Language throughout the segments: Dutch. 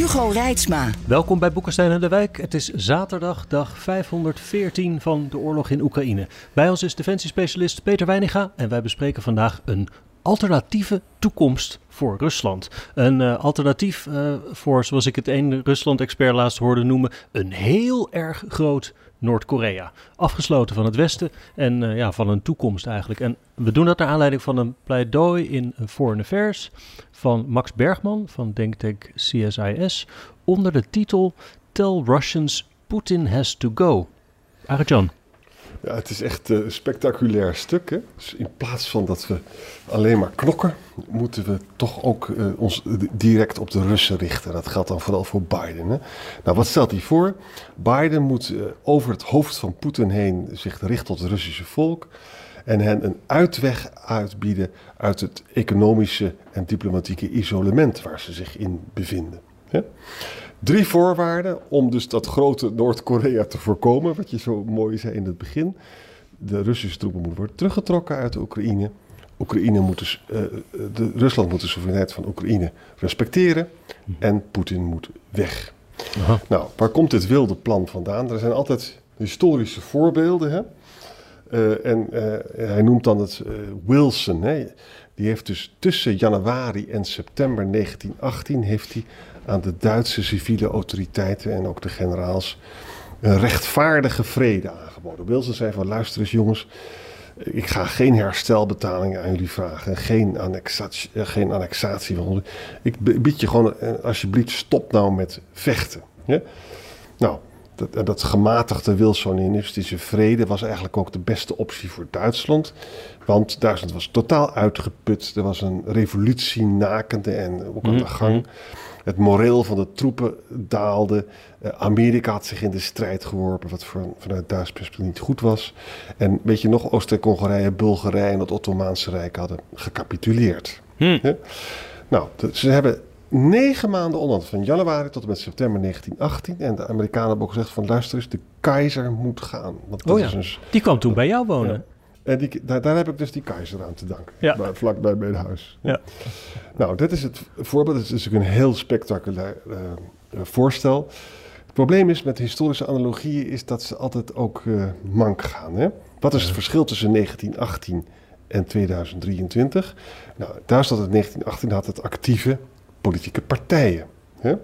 Hugo Reitsma. Welkom bij Boekenstein en de Wijk. Het is zaterdag, dag 514 van de oorlog in Oekraïne. Bij ons is defensiespecialist Peter Weininga en wij bespreken vandaag een alternatieve toekomst voor Rusland. Een uh, alternatief uh, voor, zoals ik het een Rusland-expert laatst hoorde noemen, een heel erg groot Noord-Korea. Afgesloten van het Westen en uh, ja, van een toekomst eigenlijk. En we doen dat naar aanleiding van een pleidooi in Foreign Affairs van Max Bergman van denktank CSIS onder de titel Tell Russians Putin has to go. Arjan. Ja, het is echt een spectaculair stuk. Hè? Dus in plaats van dat we alleen maar knokken, moeten we toch ook uh, ons direct op de Russen richten. Dat geldt dan vooral voor Biden. Hè? Nou, wat stelt hij voor? Biden moet uh, over het hoofd van Poetin heen zich richten tot het Russische volk. En hen een uitweg uitbieden uit het economische en diplomatieke isolement waar ze zich in bevinden. Hè? Drie voorwaarden om dus dat grote Noord-Korea te voorkomen, wat je zo mooi zei in het begin. De Russische troepen moeten worden teruggetrokken uit de Oekraïne. Oekraïne moet dus, uh, de, Rusland moet de soevereiniteit van Oekraïne respecteren. En Poetin moet weg. Aha. Nou, waar komt dit wilde plan vandaan? Er zijn altijd historische voorbeelden. Hè? Uh, en hij noemt dan het Wilson. Hè? Die heeft dus tussen januari en september 1918 heeft hij aan de Duitse civiele autoriteiten en ook de generaals een rechtvaardige vrede aangeboden. Wilson zei van luister eens jongens, ik ga geen herstelbetalingen aan jullie vragen, geen annexatie, geen annexatie van Ik bied je gewoon alsjeblieft stop nou met vechten. Ja? Nou, dat, dat gematigde Wilsonistische vrede was eigenlijk ook de beste optie voor Duitsland. Want Duitsland was totaal uitgeput. Er was een revolutie nakende en ook aan de gang. Het moreel van de troepen daalde. Uh, Amerika had zich in de strijd geworpen, wat voor, vanuit Duits perspectief niet goed was. En weet je nog, Oostenrijk-Hongarije, Bulgarije en het Ottomaanse Rijk hadden gecapituleerd. Hmm. Ja? Nou, ze hebben negen maanden onderhand, van januari tot en met september 1918. En de Amerikanen hebben ook gezegd van luister eens, de keizer moet gaan. Want dat oh ja, is een... die kwam toen bij jou wonen. Ja. En die, daar, daar, heb ik dus die keizer aan te danken. Ja. Bij, vlak bij mijn huis. Ja. Nou, dit is het voorbeeld. Het is natuurlijk een heel spectaculair uh, voorstel. Het probleem is met historische analogieën is dat ze altijd ook uh, mank gaan. Hè? Wat is het verschil tussen 1918 en 2023? Nou, Duitsland in 1918 had het actieve politieke partijen. Hè?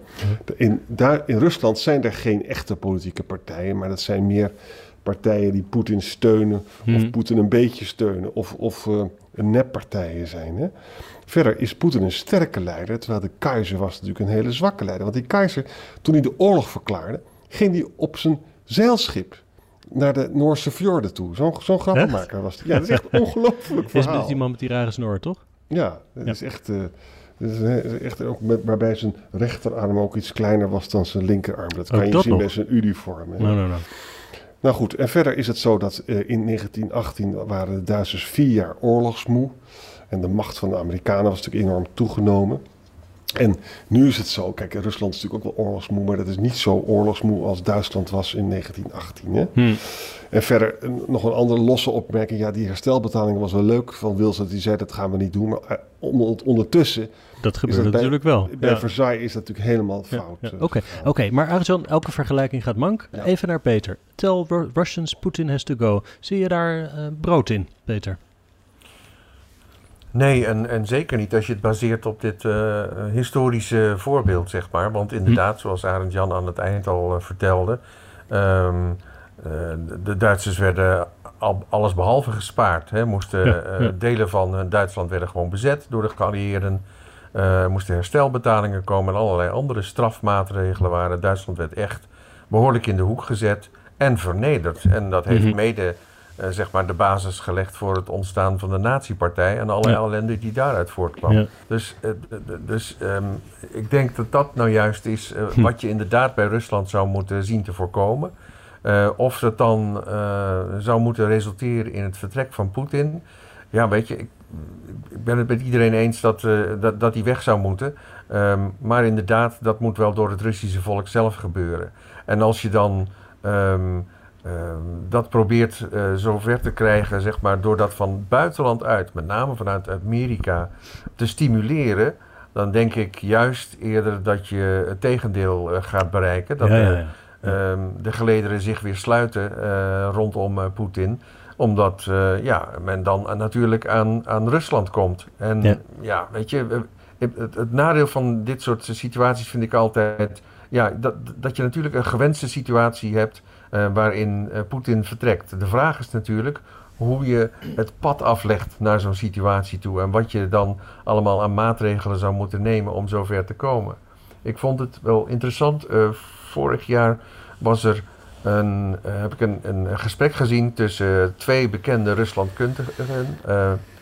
In, daar, in Rusland zijn er geen echte politieke partijen, maar dat zijn meer partijen die Poetin steunen, Hmm. of Poetin een beetje steunen, of, of uh, neppartijen zijn. Hè? Verder is Poetin een sterke leider, terwijl de keizer was natuurlijk een hele zwakke leider. Want die keizer, toen hij de oorlog verklaarde, ging hij op zijn zeilschip naar de Noorse fjorden toe. Zo'n zo'n grappenmaker was hij. Ja, dat is echt ongelooflijk verhaal. Dat is die man met die rare snor, toch? Ja, dat ja. is echt... Uh, dat is echt ook met, waarbij zijn rechterarm ook iets kleiner was dan zijn linkerarm. Dat kan ook je dat zien nog? bij zijn uniform. Hè? No, no, no. Nou goed, en verder is het zo dat uh, in 1918 waren de Duitsers vier jaar oorlogsmoe. En de macht van de Amerikanen was natuurlijk enorm toegenomen. En nu is het zo, kijk, Rusland is natuurlijk ook wel oorlogsmoe, maar dat is niet zo oorlogsmoe als Duitsland was in 1918. Hè? Hmm. En verder nog een andere losse opmerking. Ja, die herstelbetaling was wel leuk van Wilson. Die zei dat gaan we niet doen. Maar uh, ondertussen. Dat bij, natuurlijk wel. Bij ja. Versailles is dat natuurlijk helemaal fout. Ja, ja. Oké, okay. okay. maar Arjan, elke vergelijking gaat mank. Even naar Peter. Tell Russians Putin has to go. Zie je daar uh, brood in, Peter? Nee, en, en zeker niet als je het baseert op dit uh, historische voorbeeld, zeg maar. Want inderdaad, hm. zoals Arend Jan aan het eind al uh, vertelde, um, uh, de Duitsers werden al, alles behalve gespaard. Hè. Moesten, ja, ja. Delen van Duitsland werden gewoon bezet door de geallieerden. Er moesten herstelbetalingen komen en allerlei andere strafmaatregelen waren. Duitsland werd echt behoorlijk in de hoek gezet en vernederd. En dat heeft -hmm. mede uh, zeg maar de basis gelegd voor het ontstaan van de Nazi-partij en ja. ellende die daaruit voortkwam. Ja. Dus, uh, dus um, ik denk dat dat nou juist is uh, hm. wat je inderdaad bij Rusland zou moeten zien te voorkomen. Of het dan zou moeten resulteren in het vertrek van Poetin. Ja, weet je, ik, ik, ben het met iedereen eens dat, dat, dat hij weg zou moeten. Um, maar inderdaad, dat moet wel door het Russische volk zelf gebeuren. En als je dan um, dat probeert uh, zover te krijgen, zeg maar, door dat van buitenland uit, met name vanuit Amerika, te stimuleren, dan denk ik juist eerder dat je het tegendeel uh, gaat bereiken. Dat Ja, ja, de, ja. ehm, de gelederen zich weer sluiten eh, rondom eh, Poetin omdat eh, ja, men dan natuurlijk aan, aan Rusland komt. En Ja. weet je, eh, het, het, het nadeel van dit soort situaties vind ik altijd ja, dat, dat je natuurlijk een gewenste situatie hebt eh, waarin eh, Poetin vertrekt. De vraag is natuurlijk hoe je het pad aflegt naar zo'n situatie toe en wat je dan allemaal aan maatregelen zou moeten nemen om zover te komen. Ik vond het wel interessant. eh, vorig jaar was er een, heb ik een, een gesprek gezien tussen twee bekende Ruslandkundigen,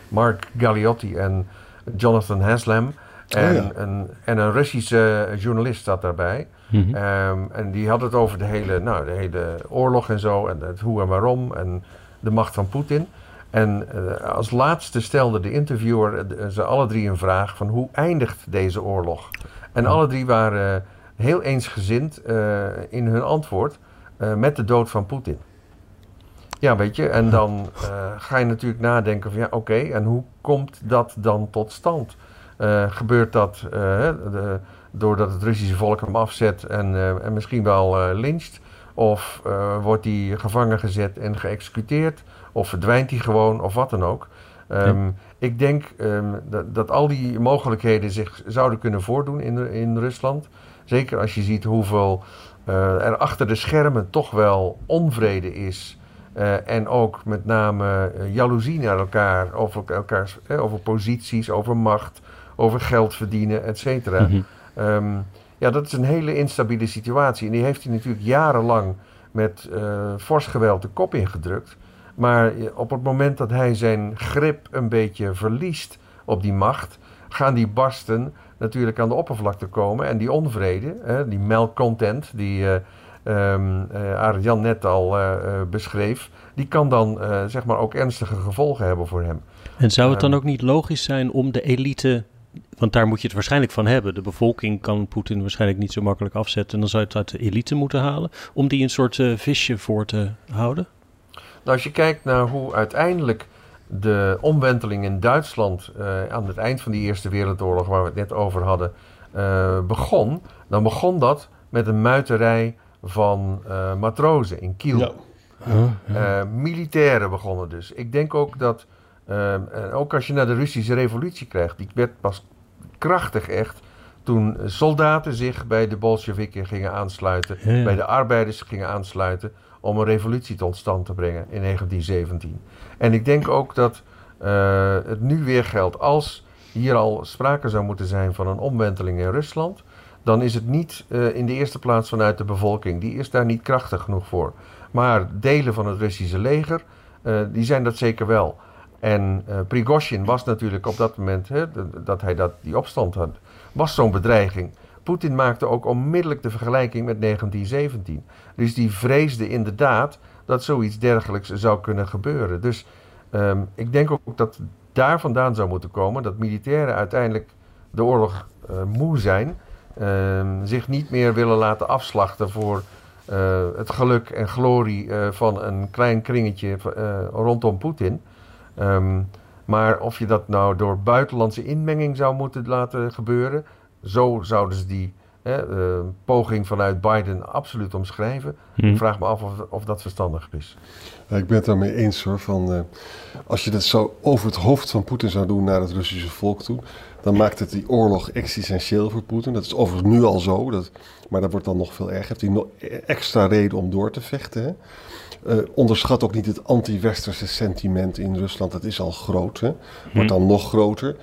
Mark Galliotti en Jonathan Haslam. En, ja. een, en een Russische journalist zat daarbij. Mhm. Ehm, en die had het over de hele, nou, de hele oorlog en zo. En het hoe en waarom. En de macht van Poetin. En eh, als laatste stelde de interviewer eh, ze alle drie een vraag van hoe eindigt deze oorlog? En alle drie waren heel eensgezind eh, in hun antwoord eh, met de dood van Poetin. Ja, weet je, en dan eh, ga je natuurlijk nadenken van ja, oké, en hoe komt dat dan tot stand? Eh, gebeurt dat eh, de, doordat het Russische volk hem afzet en, eh, en misschien wel eh lyncht? Of eh, wordt hij gevangen gezet en geëxecuteerd? Of verdwijnt hij gewoon, of wat dan ook? Ehm, Ik denk ehm, dat, dat al die mogelijkheden zich zouden kunnen voordoen in, in Rusland. Zeker als je ziet hoeveel er achter de schermen toch wel onvrede is. En ook met name jaloezie naar elkaar, over elkaars eh, over posities, over macht, over geld verdienen, et cetera. Mhm. Ehm, ja, dat is een hele instabiele situatie. En die heeft hij natuurlijk jarenlang met eh, fors geweld de kop ingedrukt. Maar eh, op het moment dat hij zijn grip een beetje verliest op die macht, gaan die barsten natuurlijk aan de oppervlakte komen. En die onvrede, hè, die malcontent, die eh ehm eh, Arend Jan net al beschreef, die kan dan zeg maar ook ernstige gevolgen hebben voor hem. En zou het dan Ehm. ook niet logisch zijn om de elite, want daar moet je het waarschijnlijk van hebben. De bevolking kan Poetin waarschijnlijk niet zo makkelijk afzetten. En dan zou je het uit de elite moeten halen. Om die een soort eh, visje voor te houden. Nou, als je kijkt naar hoe uiteindelijk de omwenteling in Duitsland eh, aan het eind van die Eerste Wereldoorlog, waar we het net over hadden, eh, begon, dan begon dat met een muiterij van eh, matrozen in Kiel. Ja. Eh, militairen begonnen dus. Ik denk ook dat, eh, en ook als je naar de Russische revolutie krijgt, die werd pas krachtig echt toen soldaten zich bij de Bolsjewikken gingen aansluiten, Ja, ja. bij de arbeiders gingen aansluiten om een revolutie tot stand te brengen in 1917. En ik denk ook dat eh, het nu weer geldt, als hier al sprake zou moeten zijn van een omwenteling in Rusland, dan is het niet eh, in de eerste plaats vanuit de bevolking. Die is daar niet krachtig genoeg voor. Maar delen van het Russische leger, eh, die zijn dat zeker wel. En eh Prigozhin was natuurlijk op dat moment, hè, dat hij dat, die opstand had, was zo'n bedreiging. Poetin maakte ook onmiddellijk de vergelijking met 1917. Dus die vreesde inderdaad dat zoiets dergelijks zou kunnen gebeuren. Dus ehm, ik denk ook dat daar vandaan zou moeten komen dat militairen uiteindelijk de oorlog eh, moe zijn, ehm, zich niet meer willen laten afslachten voor eh, het geluk en glorie van een klein kringetje rondom Poetin. Ehm, maar of je dat nou door buitenlandse inmenging zou moeten laten gebeuren, zo zouden ze die hè, eh, poging vanuit Biden absoluut omschrijven. Hm. Ik vraag me af of, of dat verstandig is. Ja, ik ben het daarmee eens hoor. Van, eh, als je dat zo over het hoofd van Poetin zou doen naar het Russische volk toe, dan maakt het die oorlog existentieel voor Poetin. Dat is overigens nu al zo, dat, maar dat wordt dan nog veel erger. Heeft hij nog extra reden om door te vechten. Hè? Eh, onderschat ook niet het anti-westerse sentiment in Rusland. Dat is al groot, hè? wordt dan nog groter.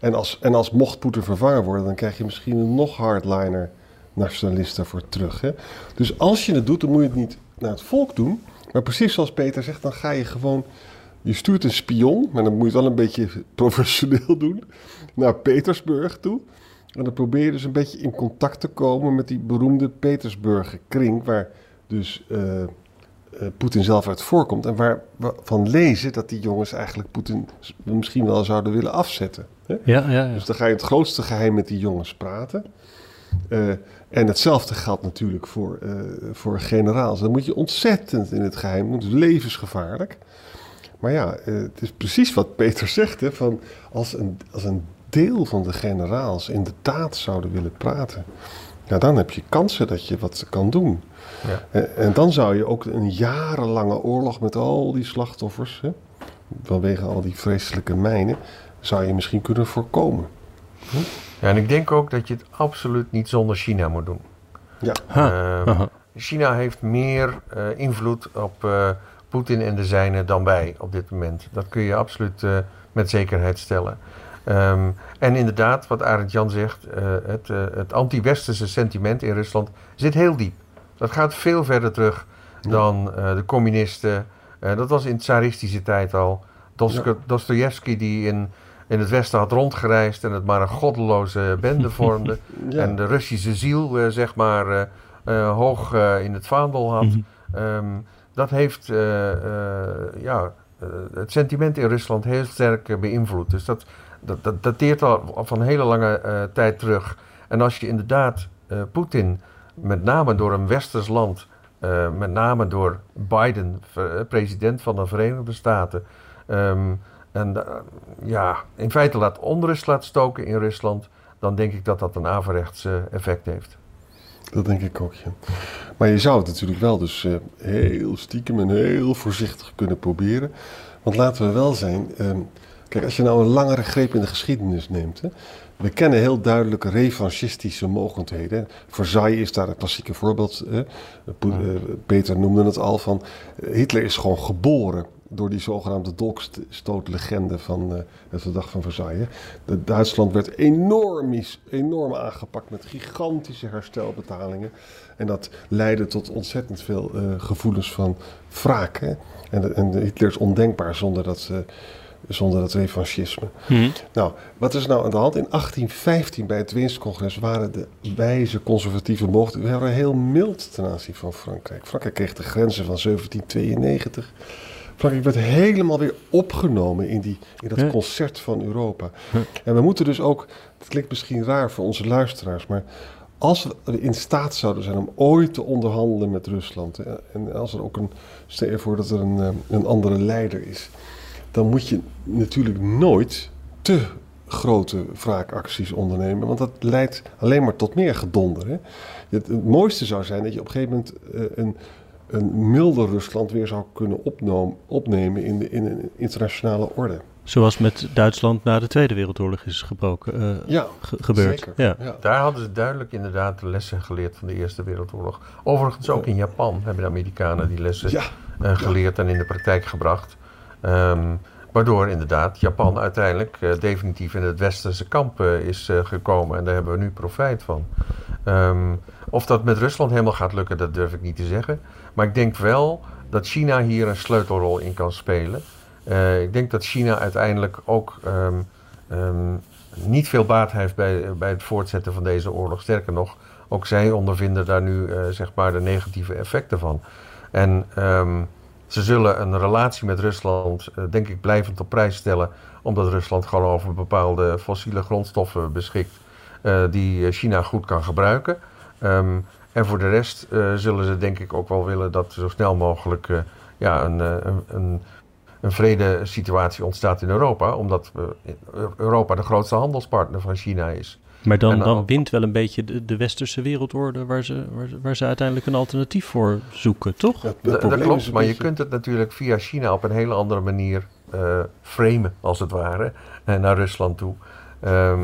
En als, en als mocht Poetin vervangen worden, dan krijg je misschien een nog hardliner nationalist daarvoor terug. Hè? Dus als je het doet, dan moet je het niet naar het volk doen. Maar precies zoals Peter zegt, dan ga je gewoon... Je stuurt een spion, maar dan moet je het wel een beetje professioneel doen, naar Petersburg toe. En dan probeer je dus een beetje in contact te komen met die beroemde Petersburger kring, waar dus eh, eh, Poetin zelf uit voorkomt. En waar we van lezen dat die jongens eigenlijk Poetin misschien wel zouden willen afzetten. Hè? Ja, ja, ja. Dus dan ga je het grootste geheim met die jongens praten. Eh, en hetzelfde geldt natuurlijk voor, eh, voor generaals. Dan moet je ontzettend in het geheim, het is levensgevaarlijk. Maar ja, het is precies wat Peter zegt. Hè, van als, een, als een deel van de generaals inderdaad zouden willen praten, ja, dan heb je kansen dat je wat kan doen. Ja. En, en dan zou je ook een jarenlange oorlog met al die slachtoffers, hè, vanwege al die vreselijke mijnen, zou je misschien kunnen voorkomen. Ja, en ik denk ook dat je het absoluut niet zonder China moet doen. Ja, Ehm. China heeft meer eh, invloed op eh, Poetin en de zijnen dan wij op dit moment. Dat kun je absoluut eh, met zekerheid stellen. Ehm, en inderdaad, wat Arend Jan zegt, eh, het, eh, het anti-westerse sentiment in Rusland zit heel diep. Dat gaat veel verder terug dan eh, de communisten. Dat was in tsaristische tijd al. Dosto- Ja. Dostojevski die in, in het Westen had rondgereisd en het maar een goddeloze bende vormde. ja. En de Russische ziel, zeg maar, hoog in het vaandel had. Mhm. Ehm, dat heeft ja, het sentiment in Rusland heel sterk beïnvloed. Dus dat, dat, dat dateert al van een hele lange eh, tijd terug. En als je inderdaad eh, Poetin, met name door een westers land, eh, met name door Biden, president van de Verenigde Staten, ehm, en ja, in feite laat onrust laat stoken in Rusland, dan denk ik dat dat een averechts effect heeft. Dat denk ik ook. Maar je zou het natuurlijk wel dus heel stiekem en heel voorzichtig kunnen proberen. Want laten we wel zijn, ehm, kijk, als je nou een langere greep in de geschiedenis neemt... Hè, we kennen heel duidelijk revanchistische mogendheden. Versailles is daar een klassieke voorbeeld. Hè. Eh, Peter noemde het al van, eh, Hitler is gewoon geboren door die zogenaamde dolkstootlegende van eh, het verdrag van Versailles. De Duitsland werd enorm, enorm aangepakt met gigantische herstelbetalingen. En dat leidde tot ontzettend veel eh, gevoelens van wraak. Hè? En, en Hitler is ondenkbaar zonder dat, eh, zonder dat revanchisme. Mhm. Nou, wat is nou aan de hand? In 1815 bij het Winscongres waren de wijze conservatieve mochten we waren heel mild ten aanzien van Frankrijk. Frankrijk kreeg de grenzen van 1792. Frankrijk werd helemaal weer opgenomen in, die, in dat Ja. concert van Europa. En we moeten dus ook, het klinkt misschien raar voor onze luisteraars, maar als we in staat zouden zijn om ooit te onderhandelen met Rusland, hè, en als er ook een, stel je voor dat er een, eh, een andere leider is, dan moet je natuurlijk nooit te grote wraakacties ondernemen, want dat leidt alleen maar tot meer gedonder. Hè? Het, het mooiste zou zijn dat je op een gegeven moment eh, een, een milder Rusland weer zou kunnen opnoom- opnemen in, de, in een internationale orde. Zoals met Duitsland na de Tweede Wereldoorlog is gebroken, eh, Ja, ge- gebeurd. zeker. Ja. Ja. Daar hadden ze duidelijk inderdaad de lessen geleerd van de Eerste Wereldoorlog. Overigens ook in Japan hebben de Amerikanen die lessen Ja. eh, geleerd en in de praktijk gebracht. Ehm, waardoor inderdaad Japan uiteindelijk eh, definitief in het westerse kamp eh, is eh, gekomen. En daar hebben we nu profijt van. Ehm, of dat met Rusland helemaal gaat lukken, dat durf ik niet te zeggen. Maar ik denk wel dat China hier een sleutelrol in kan spelen. Ik denk dat China uiteindelijk ook ehm, niet veel baat heeft bij, bij het voortzetten van deze oorlog. Sterker nog, ook zij ondervinden daar nu zeg maar de negatieve effecten van. En ze zullen een relatie met Rusland, eh, denk ik, blijvend op prijs stellen. Omdat Rusland gewoon over bepaalde fossiele grondstoffen beschikt. eh, die eh, China goed kan gebruiken. Ehm, en voor de rest zullen ze denk ik ook wel willen dat zo snel mogelijk ja, een, een, een, een vredesituatie ontstaat in Europa. Omdat Europa de grootste handelspartner van China is. Maar dan, dan- dan wint wel een beetje de, de westerse wereldorde waar ze, waar, ze- waar ze uiteindelijk een alternatief voor zoeken, toch? Dat, dat klopt, maar je kunt het natuurlijk via China op een hele andere manier eh framen, als het ware, eh, naar Rusland toe. Ehm,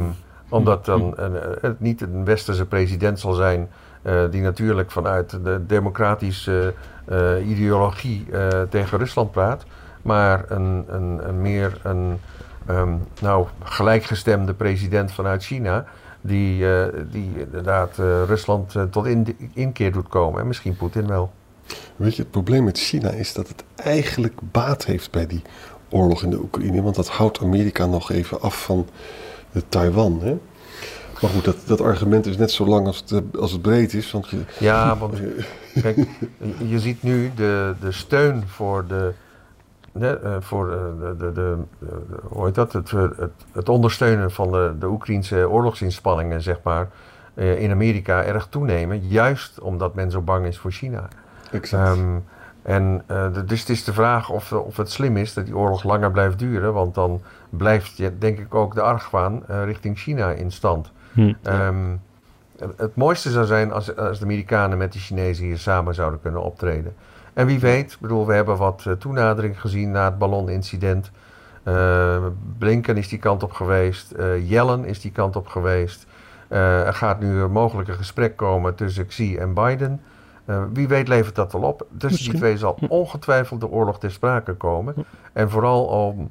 omdat dan een, eh, het niet een westerse president zal zijn, eh, die natuurlijk vanuit de democratische eh, ideologie eh, tegen Rusland praat, maar een, een, een meer een ehm, nou, gelijkgestemde president vanuit China. Die, eh, die inderdaad eh, Rusland eh, tot in, inkeer doet komen. En misschien Poetin wel. Weet je, het probleem met China is dat het eigenlijk baat heeft bij die oorlog in de Oekraïne. Want dat houdt Amerika nog even af van de Taiwan. Hè? Maar goed, dat, dat argument is net zo lang als het, als het breed is. Want je, Ja, want kijk, je ziet nu de, de steun voor de. De, eh, voor eh, de, de, de, de- hoe heet dat? Het, eh, het, het ondersteunen van de, de Oekraïnse oorlogsinspanningen, zeg maar, eh, in Amerika erg toenemen. Juist omdat men zo bang is voor China. exact. Ehm, en eh, de- dus het is de vraag of, of het slim is dat die oorlog langer blijft duren. Want dan blijft, denk ik, ook de argwaan eh, richting China in stand. Hm. Ehm, het, het mooiste zou zijn als, als de Amerikanen met de Chinezen hier samen zouden kunnen optreden. En wie weet, ik bedoel, we hebben wat eh, toenadering gezien na het ballonincident. Eh, Blinken is die kant op geweest. eh Yellen is die kant op geweest. Er gaat nu een mogelijk een gesprek komen tussen Xi en Biden. Wie weet levert dat wel op. Tussen Misschien. die twee zal ongetwijfeld de oorlog ter sprake komen. En vooral om,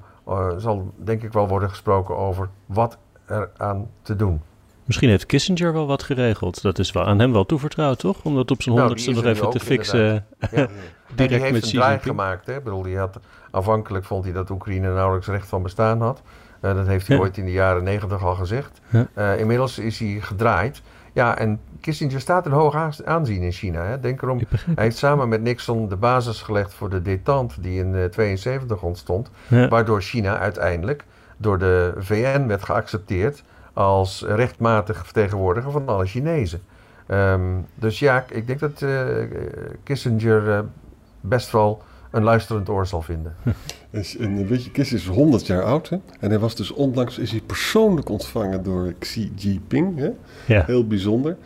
zal denk ik wel worden gesproken over wat er aan te doen. Misschien heeft Kissinger wel wat geregeld. Dat is wel aan hem wel toevertrouwd, toch? Om dat op zijn Nou, honderdste nog even te fixen. Ja. En die heeft met een draai gemaakt. Hè? Ik bedoel, die had, afhankelijk vond hij dat Oekraïne nauwelijks recht van bestaan had. Eh, dat heeft hij Ja. ooit in de jaren negentig al gezegd. Ja. Eh, inmiddels is hij gedraaid. Ja, en Kissinger staat in hoog aanzien in China. Hè? Denk erom, hij heeft samen met Nixon de basis gelegd voor de détente die in eh, 72 ontstond. Waardoor China uiteindelijk door de VN werd geaccepteerd als rechtmatig vertegenwoordiger van alle Chinezen. Ehm, dus ja, ik denk dat eh, Kissinger eh, best wel een luisterend oor zal vinden. En weet je, Kiss is 100 jaar oud. Hè? En hij was dus onlangs is hij persoonlijk ontvangen door Xi Jinping. Hè? Ja. Heel bijzonder.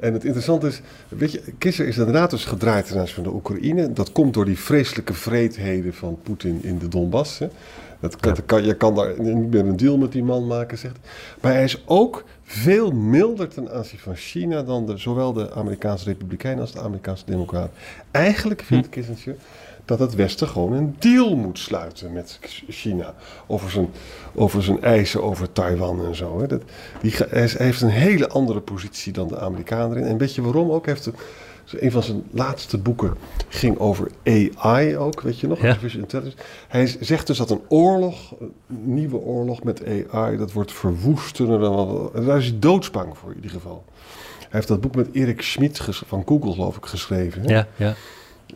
En het interessante is, weet je, Kisser is inderdaad dus gedraaid ten aanzien van de Oekraïne. Dat komt door die vreselijke vreedheden van Poetin in de Donbass. Hè. Dat, kan- dat kan, je kan daar niet meer een deal met die man maken, zegt. Maar hij is ook veel milder ten aanzien van China dan de, zowel de Amerikaanse Republikeinen als de Amerikaanse Democraten. Eigenlijk vindt Kissinger dat het Westen gewoon een deal moet sluiten met China over zijn, over zijn eisen over Taiwan en zo. Hè. Dat, die, hij heeft een hele andere positie dan de Amerikanen erin. En weet je waarom ook? Heeft een, een van zijn laatste boeken ging over AI ook, weet je nog? Ja. Artificial Intelligence. Hij zegt dus dat een oorlog, een nieuwe oorlog met AI, dat wordt verwoestender dan wat. en Daar is hij doodsbang voor in ieder geval. Hij heeft dat boek met Erik Schmidt ges- van Google, geloof ik, geschreven. hè? Ja, ja.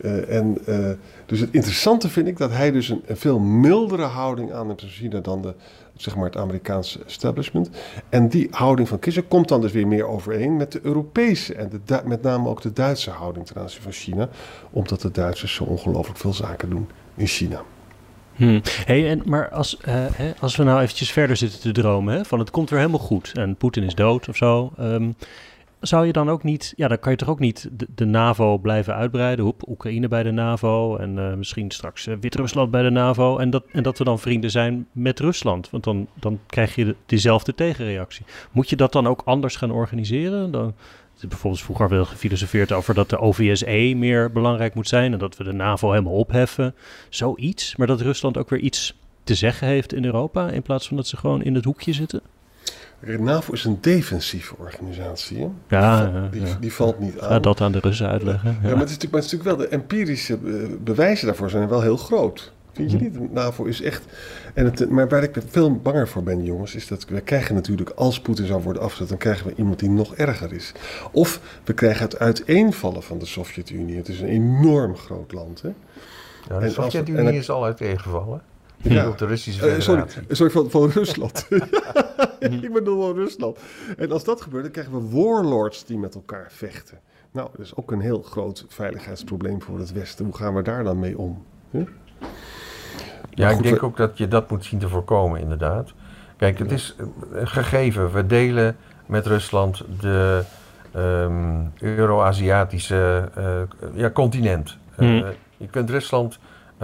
Eh, en, eh, dus het interessante vind ik dat hij dus een, veel mildere houding aan heeft China dan de, zeg maar het Amerikaanse establishment. En die houding van Kissinger komt dan dus weer meer overeen met de Europese en de, met name ook de Duitse houding ten aanzien van China. Omdat de Duitsers zo ongelooflijk veel zaken doen in China. Hm. Hey, en, maar als, eh, hè, als we nou eventjes verder zitten te dromen, hè, van het komt weer helemaal goed en Poetin is dood of zo. ehm, zou je dan ook niet, ja, dan kan je toch ook niet de, de NAVO blijven uitbreiden? Hoep, Oekraïne bij de NAVO en eh, misschien straks eh, Wit-Rusland bij de NAVO. En dat, en dat we dan vrienden zijn met Rusland. Want dan, dan krijg je de, diezelfde tegenreactie. Moet je dat dan ook anders gaan organiseren? Dan, bijvoorbeeld vroeger wel gefilosofeerd over dat de OVSE meer belangrijk moet zijn. En dat we de NAVO helemaal opheffen. Zoiets. Maar dat Rusland ook weer iets te zeggen heeft in Europa. In plaats van dat ze gewoon in het hoekje zitten. De NAVO is een defensieve organisatie. Hè? Ja, ja, Die, ja. die valt niet aan. Ga dat aan de Russen uitleggen. Ja, Ja. maar, het is natuurlijk, maar het is natuurlijk wel de empirische eh, bewijzen daarvoor zijn wel heel groot. Vind je Mhm. niet? De NAVO is echt. En het, maar waar ik veel banger voor ben, jongens, is dat we krijgen natuurlijk, als Poetin zou worden afgezet, dan krijgen we iemand die nog erger is. Of we krijgen het uiteenvallen van de Sovjet-Unie. Het is een enorm groot land. Hè? Ja, En de als- Sovjet-Unie is al uiteengevallen. Ja. Op de Russische Eh, sorry, van, van Rusland. ik bedoel wel Rusland. En als dat gebeurt, dan krijgen we warlords die met elkaar vechten. Nou, dat is ook een heel groot veiligheidsprobleem voor het Westen. Hoe gaan we daar dan mee om? Huh? Ja, ik denk we- ook dat je dat moet zien te voorkomen, inderdaad. Kijk, het is een gegeven. We delen met Rusland de ehm, Euro-Aziatische eh, ja, continent. Eh, Hmm. je kunt Rusland eh,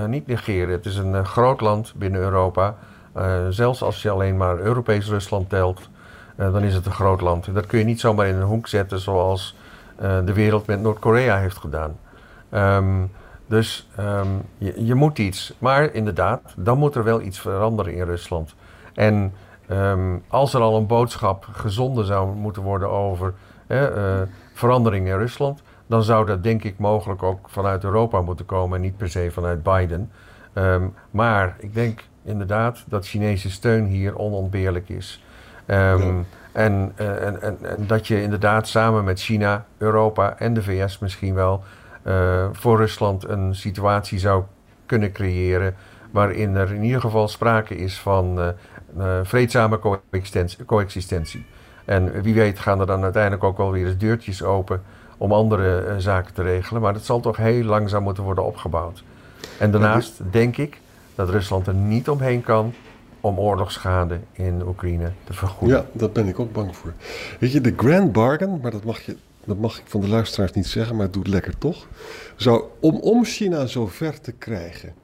niet negeren. Het is een eh, groot land binnen Europa. Eh, zelfs als je alleen maar Europees Rusland telt, eh, dan is het een groot land. Dat kun je niet zomaar in een hoek zetten zoals eh, de wereld met Noord-Korea heeft gedaan. Ehm, dus ehm, je, je moet iets. Maar inderdaad, dan moet er wel iets veranderen in Rusland. En ehm, als er al een boodschap gezonden zou moeten worden over eh, eh, verandering in Rusland, dan zou dat denk ik mogelijk ook vanuit Europa moeten komen en niet per se vanuit Biden. Ehm, maar ik denk inderdaad dat Chinese steun hier onontbeerlijk is. Ehm, en, en, en, en, dat je inderdaad samen met China, Europa en de VS misschien wel voor Rusland een situatie zou kunnen creëren waarin er in ieder geval sprake is van vreedzame coexistentie. En wie weet gaan er dan uiteindelijk ook wel weer eens deurtjes open om andere uh, zaken te regelen. Maar dat zal toch heel langzaam moeten worden opgebouwd. En daarnaast denk ik dat Rusland er niet omheen kan om oorlogsschade in Oekraïne te vergoeden. Ja, daar ben ik ook bang voor. Weet je, de grand bargain, maar dat mag, je, dat mag ik van de luisteraars niet zeggen, maar het doet lekker toch. Zou, om, om China zo ver te krijgen,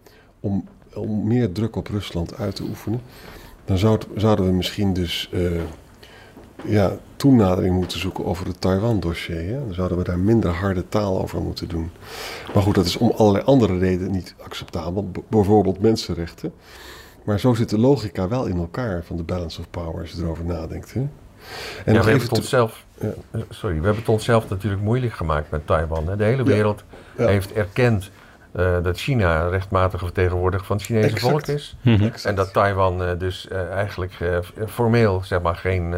om, om meer druk op Rusland uit te oefenen, dan zouden we misschien dus uh, ja, toenadering moeten zoeken over het Taiwan-dossier. Dan zouden we daar minder harde taal over moeten doen. Maar goed, dat is om allerlei andere redenen niet acceptabel. bijvoorbeeld mensenrechten. Maar zo zit de logica wel in elkaar van de balance of power als je erover nadenkt. Hè? En ja, we hebben het onszelf, ja. Eh, sorry, we hebben het onszelf natuurlijk moeilijk gemaakt met Taiwan. Hè? De hele wereld heeft erkend uh, dat China rechtmatige vertegenwoordiger van het Chinese volk is. Mhm. En dat Taiwan uh, dus eigenlijk formeel zeg maar geen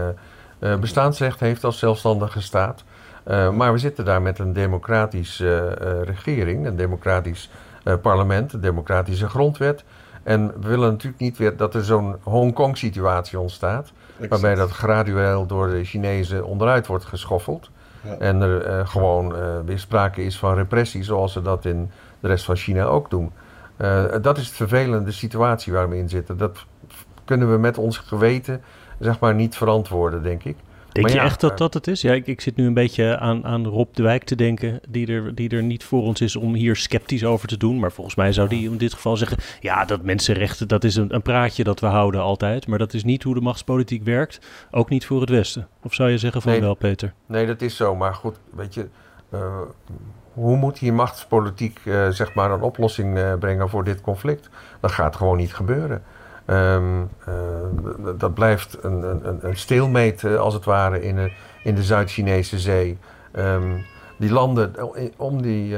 uh, bestaansrecht heeft als zelfstandige staat. Uh, maar we zitten daar met een democratische uh, regering, een democratisch parlement, een democratische grondwet. En we willen natuurlijk niet weer dat er zo'n Hongkong-situatie ontstaat. Waarbij dat gradueel door de Chinezen onderuit wordt geschoffeld. Ja. En er gewoon weer sprake is van repressie, zoals ze dat in de rest van China ook doen. dat is de vervelende situatie waar we in zitten. Dat kunnen we met ons geweten zeg maar niet verantwoorden, denk ik. Denk je echt dat eh, dat het is? Ja, ik, ik, zit nu een beetje aan, aan Rob de Wijk te denken, die er, die er niet voor ons is om hier sceptisch over te doen. Maar volgens mij zou die in dit geval zeggen: ja, dat mensenrechten, dat is een, een praatje dat we houden altijd. Maar dat is niet hoe de machtspolitiek werkt. Ook niet voor het Westen. Of zou je zeggen van wel, Peter? Nee, dat is zo. Maar goed, weet je. Uh, hoe moet hier machtspolitiek uh, zeg maar een oplossing uh, brengen voor dit conflict? Dat gaat gewoon niet gebeuren. Um, uh, dat blijft een, een, een steelmeet uh, als het ware in, de, in de Zuid-Chinese zee. Um, die landen om die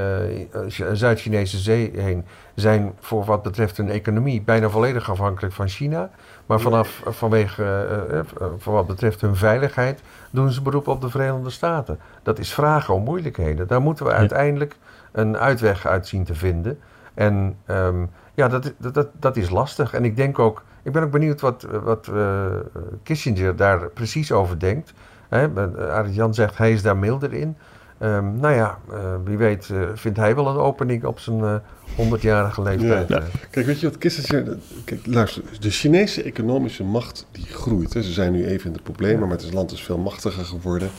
Zuid-Chinese zee heen zijn voor wat betreft hun economie bijna volledig afhankelijk van China. Maar vanaf, vanwege, voor wat betreft hun veiligheid doen ze beroep op de Verenigde Staten. Dat is vragen om moeilijkheden. Daar moeten we uiteindelijk een uitweg uit zien te vinden. En um, ja, dat, dat, dat is lastig. En ik denk ook, ik ben ook benieuwd wat, wat uh, Kissinger daar precies over denkt. Arendt Jan zegt, hij is daar milder in. Um, nou ja, uh, wie weet uh, vindt hij wel een opening op zijn honderdjarige leeftijd. Ja. Kijk, weet je wat Kissinger... Kijk, luister, de Chinese economische macht die groeit. Hè. Ze zijn nu even in de problemen, maar het land is veel machtiger geworden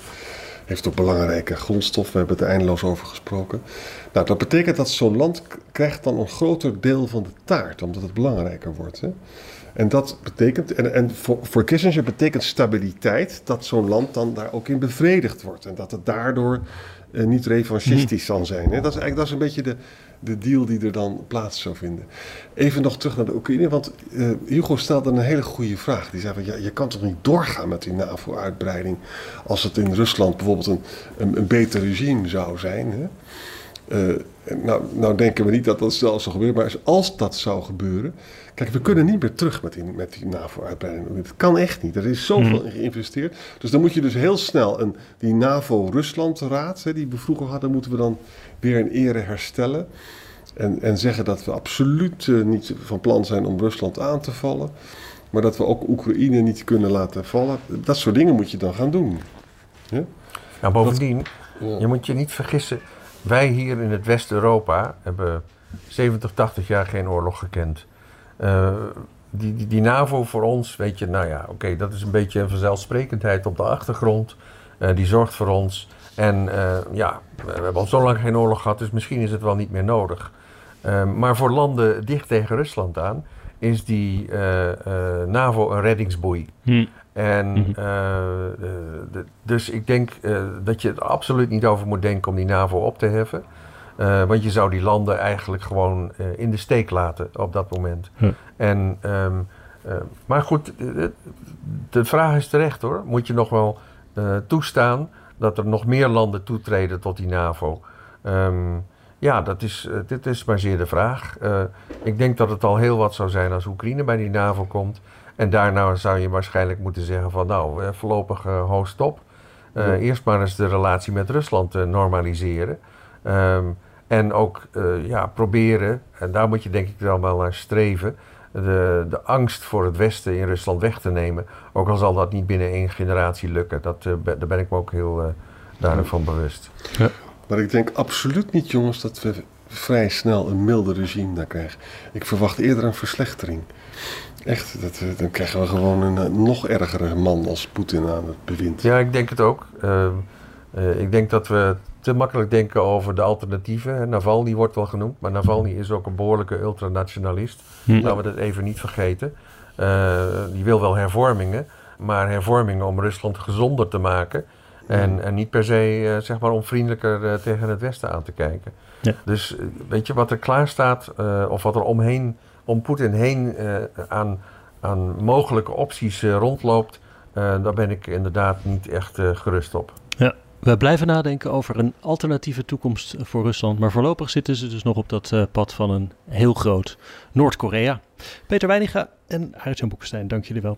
heeft ook belangrijke grondstoffen. We hebben het er eindeloos over gesproken. Nou, dat betekent dat zo'n land krijgt dan een groter deel van de taart, omdat het belangrijker wordt. Hè? En dat betekent, en, en voor, voor Kissinger betekent stabiliteit dat zo'n land dan daar ook in bevredigd wordt. En dat het daardoor uh, niet revanchistisch zal zijn. Hè? Dat is eigenlijk dat is een beetje de, de deal die er dan plaats zou vinden. Even nog terug naar de Oekraïne, want uh, Hugo stelde een hele goede vraag. Die zei van, ja, je kan toch niet doorgaan met die NAVO-uitbreiding als het in Rusland bijvoorbeeld een, een, een beter regime zou zijn. Hè? Uh, nou, nou denken we niet dat dat zelfs zou gebeuren, maar als dat zou gebeuren... Kijk, we kunnen niet meer terug met die, met die NAVO-uitbreiding. Het kan echt niet. Er is zoveel in geïnvesteerd. Dus dan moet je dus heel snel een, die NAVO-Rusland-raad, die we vroeger hadden, moeten we dan weer in ere herstellen. En, en zeggen dat we absoluut uh, niet van plan zijn om Rusland aan te vallen. Maar dat we ook Oekraïne niet kunnen laten vallen. Dat soort dingen moet je dan gaan doen. Ja? Nou, bovendien, ja. je moet je niet vergissen. Wij hier in het West-Europa hebben 70, 80 jaar geen oorlog gekend. Uh, die, die, die, NAVO voor ons, weet je, nou ja, oké, dat is een beetje een vanzelfsprekendheid op de achtergrond. Uh, die zorgt voor ons. En uh, ja, we hebben al zo lang geen oorlog gehad, dus misschien is het wel niet meer nodig. maar voor landen dicht tegen Rusland aan is die NAVO een reddingsboei. Hm. En mm de, dus ik denk dat je er absoluut niet over moet denken om die NAVO op te heffen. Uh, want je zou die landen eigenlijk gewoon uh, in de steek laten op dat moment. Hm. En, um, uh, maar goed, de, de, vraag is terecht hoor. Moet je nog wel toestaan dat er nog meer landen toetreden tot die NAVO? Um, ja, dat is, dit is maar zeer de vraag. ik denk dat het al heel wat zou zijn als Oekraïne bij die NAVO komt. En daarna zou je waarschijnlijk moeten zeggen van nou, eh, voorlopig uh, ho stop. Uh, ja. Eerst maar eens de relatie met Rusland normaliseren. Um, en ook ja, proberen, en daar moet je denk ik wel wel naar streven, de, de angst voor het Westen in Rusland weg te nemen. Ook al zal dat niet binnen één generatie lukken. Dat, daar ben ik me ook heel daarvan bewust. Ja. Maar ik denk absoluut niet, jongens, dat we vrij snel een milder regime daar krijgen. Ik verwacht eerder een verslechtering. Echt, dat, dan krijgen we gewoon een nog ergere man als Poetin aan het bewind. Ja, ik denk het ook. Uh, uh, ik denk dat we te makkelijk denken over de alternatieven. Navalny wordt wel genoemd, maar Navalny is ook een behoorlijke ultranationalist. Hm. Laten we dat even niet vergeten. Uh, die wil wel hervormingen, maar hervormingen om Rusland gezonder te maken. En, en niet per se zeg maar om vriendelijker tegen het Westen aan te kijken. Ja. Dus weet je wat er klaar staat, of wat er omheen om Poetin heen uh, aan, aan mogelijke opties uh, rondloopt, uh, daar ben ik inderdaad niet echt gerust op. Ja, we blijven nadenken over een alternatieve toekomst voor Rusland. Maar voorlopig zitten ze dus nog op dat pad van een heel groot Noord-Korea. Peter Weininga en Aart-Jan Boekenstein, dank jullie wel.